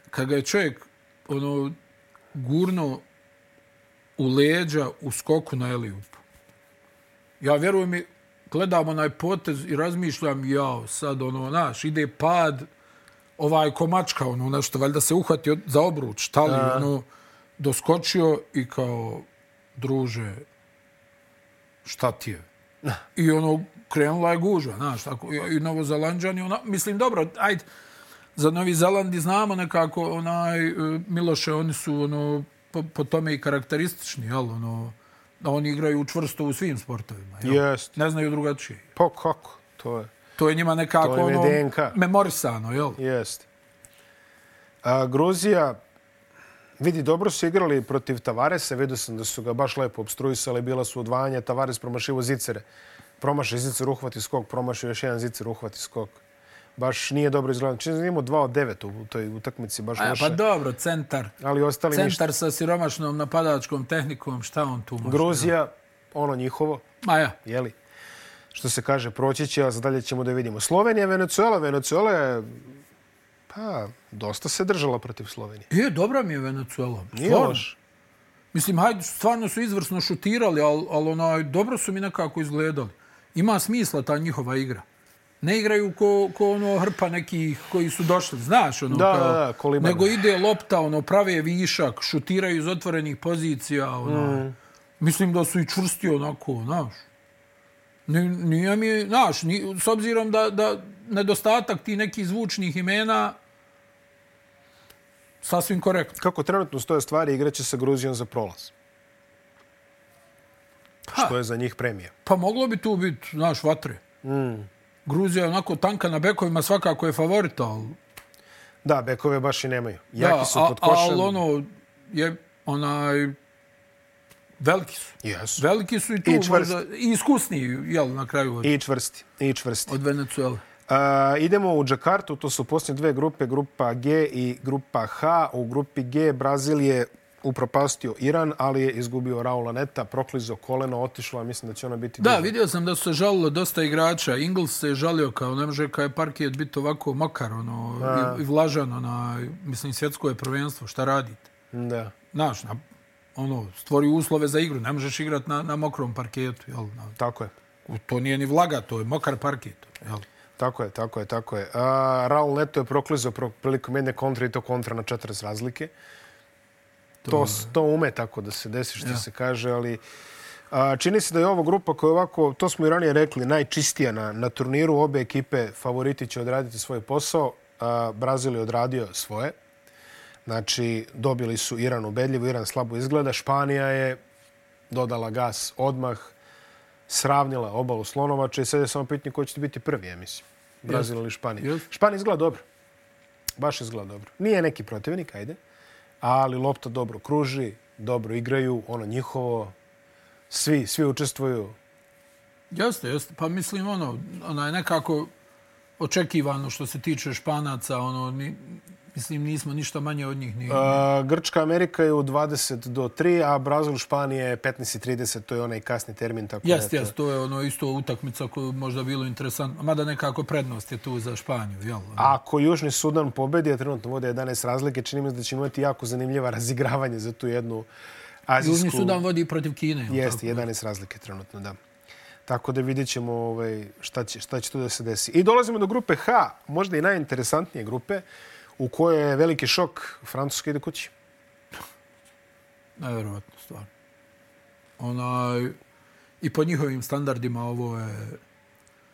kad ga je čovjek ono, gurno u leđa u skoku na Eliupu. Ja vjerujem mi, gledam onaj potez i razmišljam, jao, sad ono, naš, ide pad, ovaj komačka, ono, nešto, valjda se uhvati za obruč, šta li, ono, doskočio i kao, druže, šta ti je? I ono, krenula je gužva, znaš, tako, i i Novozelandžani, ona, mislim, dobro, ajde, za Novi Zelandi znamo nekako, onaj, e, Miloše, oni su, ono, po, po tome i karakteristični, jel, ono, oni igraju čvrsto u svim sportovima, jel? Jest. Ne znaju drugačije. Pa kako? To je... To je njima nekako, To je ono, DNK. memorisano, jel? Jest. A, Gruzija, vidi, dobro su igrali protiv Tavaresa. Vidio sam da su ga baš lepo obstruisali. Bila su odvajanja. Tavares promašivo zicere. Promaši zicer, uhvati skok. Promaši još jedan zicer, uhvati skok. Baš nije dobro izgledano. Čini imao 2 od 9 u toj utakmici. Baš A, loše. pa dobro, centar. Ali ostali ništa. Centar sa siromašnom napadačkom tehnikom, šta on tu može? Gruzija, ono njihovo, Ma ja, jeli? Što se kaže, proći će, a za dalje ćemo da vidimo. Slovenija, Venezuela. Venezuela je, pa, dosta se držala protiv Slovenije. je, dobra mi je Venezuela. Nije loš. Mislim, hajde, stvarno su izvrsno šutirali, ali, ali onaj, dobro su mi nekako izgledali. Ima smisla ta njihova igra. Ne igraju ko, ko ono hrpa nekih koji su došli, znaš, ono, Da, kao, da, da, nego ide lopta, ono, prave višak, šutiraju iz otvorenih pozicija, ono. Mm. Mislim da su i čvrsti onako, znaš. Ni- Nije mi, znaš, ni, s obzirom da, da nedostatak ti nekih zvučnih imena Sasvim korektno. Kako trenutno stoje stvari, igraće sa Gruzijom za prolaz. Ha. Što je za njih premija. Pa moglo bi tu biti, znaš, vatre. Mm. Gruzija je onako tanka na bekovima, svakako je favorit, ali... Da, bekove baš i nemaju. Jaki da, su pod košem. Ali ono, je onaj... Veliki su. Jesu. Veliki su i tu I čvrsti. možda, i iskusniji, jel, na kraju I čvrsti. I čvrsti. od Venezuela. A, idemo u Džakartu, to su posljednje dve grupe, grupa G i grupa H. U grupi G Brazil je upropastio Iran, ali je izgubio Raula Neta, proklizo koleno, otišlo, a mislim da će ona biti... Da, duža. vidio sam da su se žalilo dosta igrača. Ingles se je žalio kao ne može kao je parkijet biti ovako mokar ono, i, i vlažan. Ona, mislim, svjetsko je prvenstvo. Šta radite? Da. Znaš, na, ono, stvori uslove za igru. Ne možeš igrati na, na mokrom parketu. Jel? Na, Tako je. to nije ni vlaga, to je mokar parket. Jel? Tako je, tako je, tako je. A, Raul Neto je proklizao pro- prilikom jedne kontra i to kontra na 40 razlike. To, to ume tako da se desi što Ja. se kaže, ali a, čini se da je ovo grupa koja je ovako, to smo i ranije rekli, najčistija na, na turniru. Obe ekipe favoriti će odraditi svoj posao. A, Brazil je odradio svoje. Znači, dobili su Iran ubedljivo, Iran slabo izgleda. Španija je dodala gas odmah, sravnila obalu Slonovača i sad je samo pitanje ko će biti prvi, ja mislim. Brazil ili Španija. Španija izgleda dobro. Baš izgleda dobro. Nije neki protivnik, ajde. Ali lopta dobro kruži, dobro igraju, ono njihovo. Svi, svi učestvuju. Jeste, jeste. Pa mislim, ono, ona je nekako očekivano što se tiče Španaca, ono, ni, mislim, nismo ništa manje od njih. Ni, A, Grčka Amerika je u 20 do 3, a Brazil Španija je 15 i 30, to je onaj kasni termin. Tako je to- to je ono isto utakmica koju možda bilo interesantno. Mada nekako prednost je tu za Španiju, jel? Ako Južni Sudan pobedi, a trenutno vode 11 razlike, čini mi se da će imati jako zanimljiva razigravanje za tu jednu azijsku... Južni Sudan vodi protiv Kine. Jeste, tako? 11 razlike trenutno, da. Tako da vidjet ćemo ovaj, šta, će, šta će tu da se desi. I dolazimo do grupe H, možda i najinteresantnije grupe, u kojoj je veliki šok. Francuska ide kući. Nevjerovatno stvar. Onaj, I po njihovim standardima ovo je...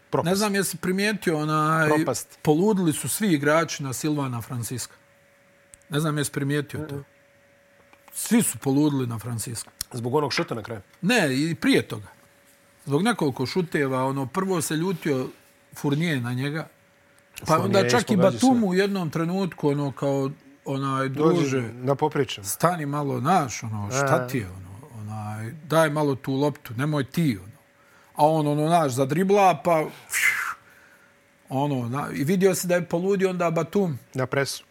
Propast. Ne znam jesi primijetio, onaj, Propast. poludili su svi igrači na Silvana Franciska. Ne znam jesi primijetio to. Svi su poludili na Franciska. Zbog onog šuta na kraju. Ne, i prije toga. Zbog nekoliko šuteva, ono, prvo se ljutio Furnije na njega, pa onda čak i ispogađa sve. Batum u jednom trenutku, ono, kao, onaj, druže, da popričam. stani malo naš, ono, šta ti je, ono, onaj, daj malo tu loptu, nemoj ti, ono. A on, ono, naš, zadribla, pa, ono, na, i vidio se da je poludio onda Batum. Na presu.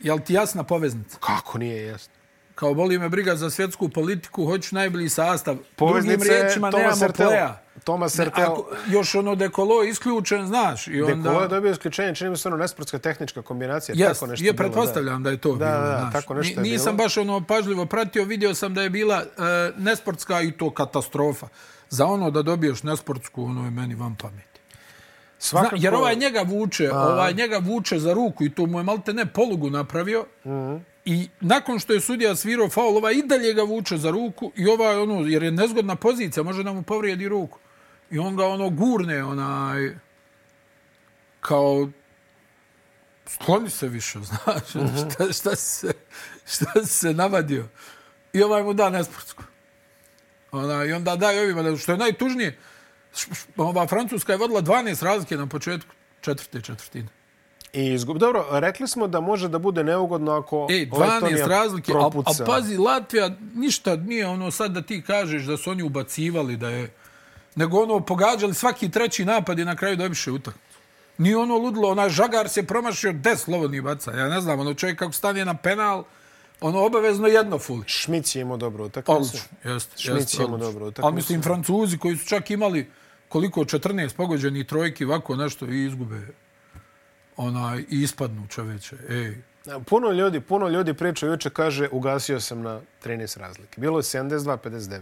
Jel ti jasna poveznica? Kako nije jasno? Kao boli me briga za svjetsku politiku, hoću najbolji sastav. Drugim Poveznica je riječima, Thomas nemamo Sertel. pleja. Thomas Ne, Sertel. ako, još ono dekolo je isključen, znaš. I onda, Dekolo je dobio isključenje, čini mi se ono nesportska tehnička kombinacija. Jest, tako nešto je, bilo, pretpostavljam da. je to Da, bilo. da, znaš. tako nešto Ni- je Nisam bilo. baš ono pažljivo pratio, vidio sam da je bila e, nesportska i to katastrofa. Za ono da dobiješ nesportsku, ono je meni van pameti. Zna, Svakako, jer ovaj njega vuče, ovaj njega vuče za ruku i to mu je malte ne polugu napravio. Mm -hmm. I nakon što je sudija svirao faul, ovaj i dalje ga vuče za ruku i ovaj ono, jer je nezgodna pozicija, može da mu povrijedi ruku. I on ga ono gurne, onaj, kao, skloni se više, znaš, uh -huh. šta, šta, se, šta se navadio. I ovaj mu da nesportsku. Ona, I onda daje ovima, što je najtužnije, ova Francuska je vodila 12 razlike na početku četvrte četvrtine. I izgub... Dobro, rekli smo da može da bude neugodno ako Ej, 12 Letonija razlike, a, propuca. a pazi, Latvija ništa nije ono sad da ti kažeš da su oni ubacivali, da je... Nego ono, pogađali svaki treći napad i na kraju dobiše utakmicu. Nije ono ludilo, onaj žagar se promašio 10 slobodnih baca. Ja ne znam, ono čovjek kako stane na penal, ono obavezno jedno fuli. Šmic je imao dobro utakmicu. Odlično, jeste. Šmic jeste, je imao odlično. dobru utakmicu. Ali mislim, Francuzi koji su čak imali koliko 14 pogođenih trojki, ovako nešto i izgube onaj, ispadnu čoveče. Ej, Puno ljudi, puno ljudi priča juče kaže ugasio sam na 13 razlike. Bilo je 72-59.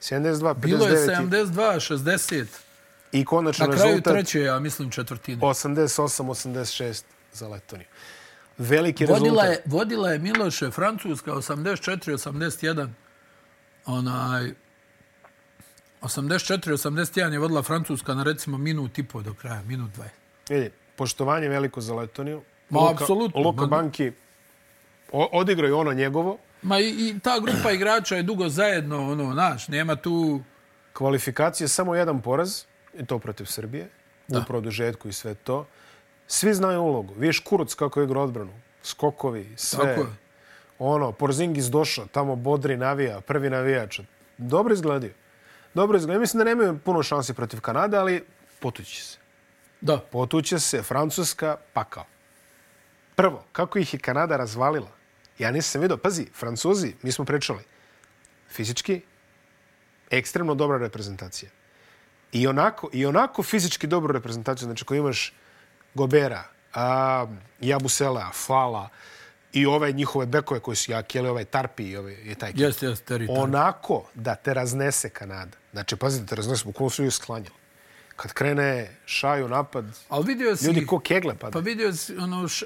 72-59 Bilo je 72, 60. i konačno Na kraju rezultat treće, ja mislim, četvrtine. 88-86 za Letoniju. Veliki Vodila rezultat. je, vodila je Miloše Francuska 84-81. Onaj, 84-81 je vodila Francuska na recimo minut i po do kraja, minut 20. Vidi, poštovanje veliko za Letoniju. Ma, apsolutno. Luka Banki O, odigrao je ono njegovo. Ma i, i ta grupa igrača je dugo zajedno, ono, znaš, nema tu... Kvalifikacije samo jedan poraz, i to protiv Srbije, da. u produžetku i sve to. Svi znaju ulogu. Viš Kuruc kako igra odbranu. Skokovi, sve. Tako je. Ono, Porzingis došao, tamo Bodri navija, prvi navijač. Dobro izgledio. Dobro izgledio. Mislim da nemaju puno šansi protiv Kanade, ali potući se. Da. Potuće se Francuska, pakao. Prvo, kako ih je Kanada razvalila? Ja nisam vidio. Pazi, Francuzi, mi smo pričali, fizički, ekstremno dobra reprezentacija. I onako, i onako fizički dobru reprezentaciju, znači ko imaš Gobera, a, Jabusela, Fala i ove njihove bekove koji su jaki, ali ovaj Tarpi i ovaj, je taj Jeste, jeste, teritorij. Onako da te raznese Kanada. Znači, pazi da te raznese, bukvalno su ju sklanjali. Kad krene šaju napad, Ali vidio si... ljudi ko kegle pada. Pa vidio si ono š,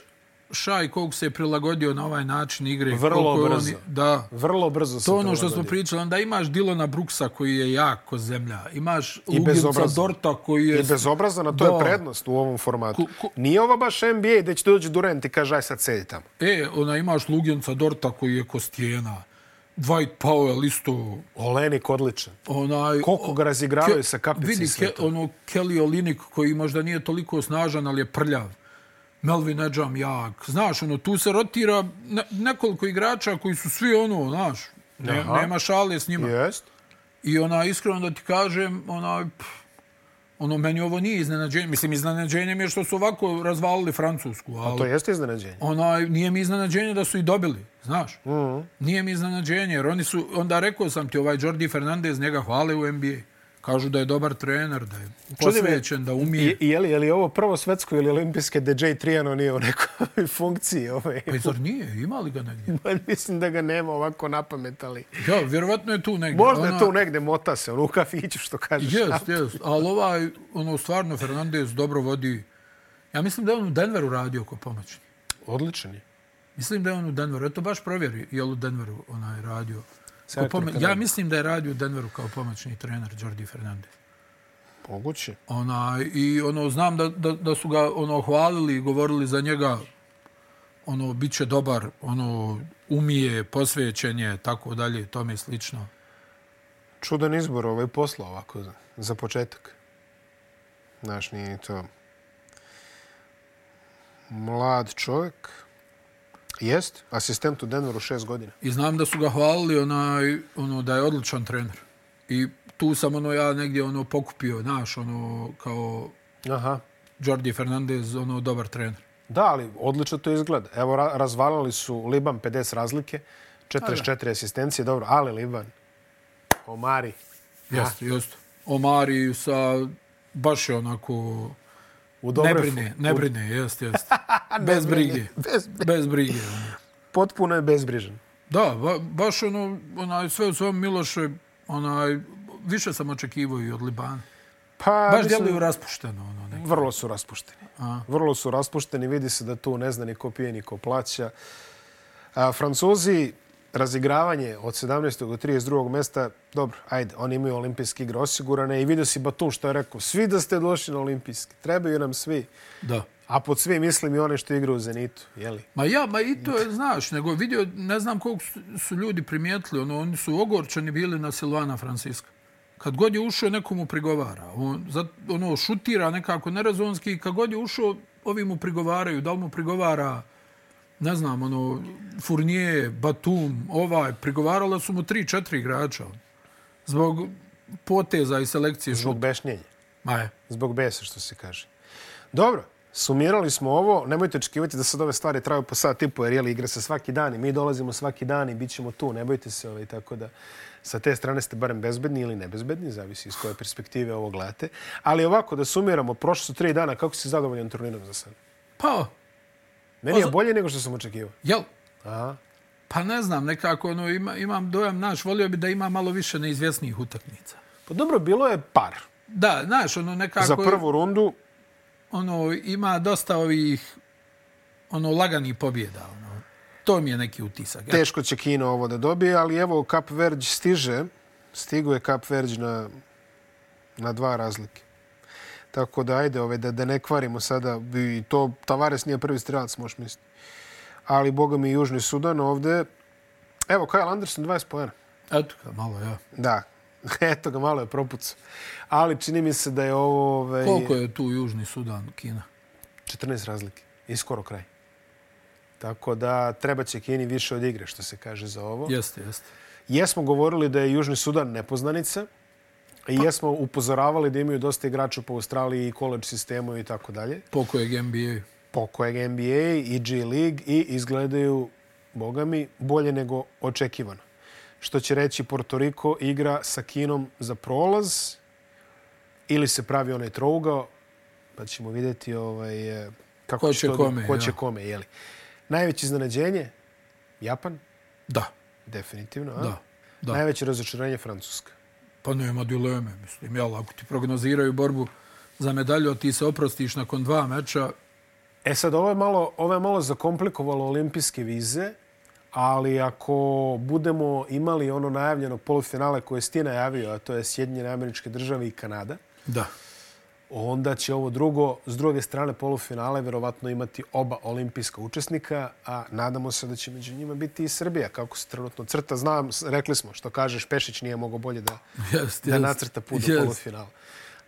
šaj kog se je prilagodio na ovaj način igre. Vrlo koliko brzo. On, da. Vrlo brzo se To ono što smo pričali. Onda imaš Dilona Brooksa koji je jako zemlja. Imaš I bezobrazan. Dorta koji je... I bezobrazno, to Da. je prednost u ovom formatu. Ko- ko- Nije ovo baš NBA gdje će doći Durant i kaže aj sad sedi tamo. E, ona imaš Luginca Dorta koji je kostijena. Dwight Powell isto Olenik odličan. onaj Koliko ga razigravaju sa kapice i vidi ke, ono Kelly Olinik koji možda nije toliko snažan ali je prljav Melvin Edjam jak znaš ono tu se rotira ne, nekoliko igrača koji su svi ono znaš ne, Aha. nema šale s njima Jest. i ona iskreno da ti kažem ona pff, ono meni ovo nije iznenađenje mislim iznenađenje mi je što su ovako razvalili Francusku ali To jeste iznenađenje. onaj, nije mi iznenađenje da su i dobili, znaš. Mm. -hmm. Nije mi iznenađenje, jer oni su, onda rekao sam ti, ovaj Jordi Fernandez njega hvale u NBA. Kažu da je dobar trener, da je posvećen, da umije. I, je, li, je li ovo prvo svetsko ili olimpijske da Jay Triano nije u nekoj funkciji? Ovaj. Pa zar nije? Ima li ga negdje? Mislim da ga nema ovako na pamet, ali... Ja, vjerovatno je tu negdje. Možda je tu negde mota se, ono, u kafiću što kažeš. Jest, jest. Ali ovaj, ono, stvarno, Fernandez dobro vodi. Ja mislim da je on u Denveru radio kao pomoćni. Odličan je. Mislim da je on u Denveru. Eto baš provjeri je li u Denveru onaj radio. Kao pome... Ja mislim da je radio u Denveru kao pomoćni trener Jordi Fernandez. Moguće. Ona, I ono, znam da, da, da su ga ono, hvalili i govorili za njega ono, bit će dobar, ono, umije, posvećen je, tako dalje, tome slično. Čudan izbor ovaj posla ovako za, za početak. Znaš, nije ni to mlad čovjek. Jest, asistent u Denveru šest godina. I znam da su ga hvalili onaj, ono, da je odličan trener. I tu sam ono, ja negdje ono, pokupio, znaš, ono, kao Aha. Jordi Fernandez, ono, dobar trener. Da, ali odlično to izgleda. Evo, ra razvalili su Liban 50 razlike, 44 asistencije, dobro, ali Liban, Omari, Jeste, jeste. Omari sa, baš je onako, u ne brine, ne brine, jeste, jeste. Bez brige. Bez, Bez brige. ono. potpuno je bezbrižan. Da, ba, baš ono, onaj, sve u svom Miloše, onaj, više sam očekivao i od Libana. Pa, Baš mislim, djeluju raspušteno, ono, neki. vrlo su raspušteni. A. Vrlo su raspušteni, vidi se da tu ne zna ni ko pije, ni ko plaća. A, Francuzi, razigravanje od 17. do 32. mesta, dobro, ajde, oni imaju olimpijske igre osigurane i vidio si Batum što je rekao, svi da ste došli na olimpijski, trebaju nam svi. Da. A pod svi mislim i one što igraju u Zenitu, jeli? Ma ja, ma i to je, znaš, nego vidio, ne znam koliko su, su ljudi primijetili, ono, oni su ogorčeni bili na Silvana Franciska. Kad god je ušao, nekomu prigovara. On, ono, šutira nekako nerazonski i kad god je ušao, ovi mu prigovaraju. Da li mu prigovara, ne znam, ono, Fournier, Batum, ovaj, prigovarala su mu tri, četiri igrača. Zbog poteza i selekcije Zbog šuta. bešnjenja, Ma je. zbog besa, što se kaže. Dobro, sumirali smo ovo. Nemojte očekivati da sad ove stvari traju po sat i po, jer jeli, igra se svaki dan i mi dolazimo svaki dan i bit ćemo tu. Ne bojte se, ovaj, tako da sa te strane ste barem bezbedni ili nebezbedni, zavisi iz koje perspektive ovo gledate. Ali ovako, da sumiramo, prošle su tri dana, kako si zadovoljan turnirom za sad? Pa, Meni je za- bolje nego što sam očekivao. jel, Aha. Pa ne znam, nekako ono, ima, imam dojam, naš, volio bi da ima malo više neizvjesnijih utakmica. Pa dobro, bilo je par. Da, znaš, ono nekako... Za prvu rundu, Ono, ima dosta ovih, ono, laganih pobjeda, ono. To mi je neki utisak. Ja, teško će Kino ovo da dobije, ali evo, Cap Verde stiže. Stigo je Cap Verde na, na dva razlike. Tako da, ajde, ove, da, da ne kvarimo sada. I to Tavares nije prvi strelac, možeš misliti. ali boga mi Južni Sudan ovde. Evo, Kyle Anderson, 20 pojena. Eto malo, ja. Da, eto ga, malo je propucao. Ali čini mi se da je ovo... Ove, Koliko je tu Južni Sudan, Kina? 14 razlike i skoro kraj. Tako da treba će Kini više od igre, što se kaže za ovo. Jeste, jeste. Jesmo govorili da je Južni Sudan nepoznanica i jesmo upozoravali da imaju dosta igrača po Australiji i college sistemu i tako dalje. Po kojeg NBA? Po kojeg NBA i G League i izgledaju, boga mi, bolje nego očekivano. Što će reći Porto Riko igra sa Kinom za prolaz ili se pravi onaj trougao, pa ćemo vidjeti ovaj, kako ko će to, kome, ko će ja. kome. Jeli. Najveće iznenađenje, Japan, Da, definitivno. A? da, da. Najveće razočarenje, Francuska. Pa nema dileme, mislim. Jel, ako ti prognoziraju borbu za medalju, ti se oprostiš nakon dva meča, E sad, ovo je malo, ovo je malo zakomplikovalo olimpijske vize, ali ako budemo imali ono najavljeno polufinale koje si ti najavio, a to je Sjedinjene američke države i Kanada, da. onda će ovo drugo, s druge strane polufinale, vjerovatno imati oba olimpijska učesnika, a nadamo se da će među njima biti i Srbija, kako se trenutno crta. Znam, rekli smo, što kažeš, Pešić nije mogao bolje da, Jest, da jest. nacrta put do Jest. polufinala.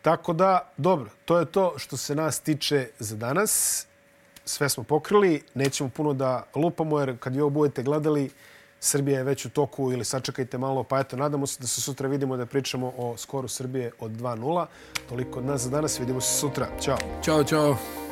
Tako da, dobro, to je to što se nas tiče za danas. Sve smo pokrili, nećemo puno da lupamo, jer kad vi ovo budete gledali, Srbija je već u toku ili sačekajte malo, pa eto, nadamo se da se sutra vidimo da pričamo o skoru Srbije od 2-0. Toliko od nas za danas, vidimo se sutra. Ćao! Ćao, čao.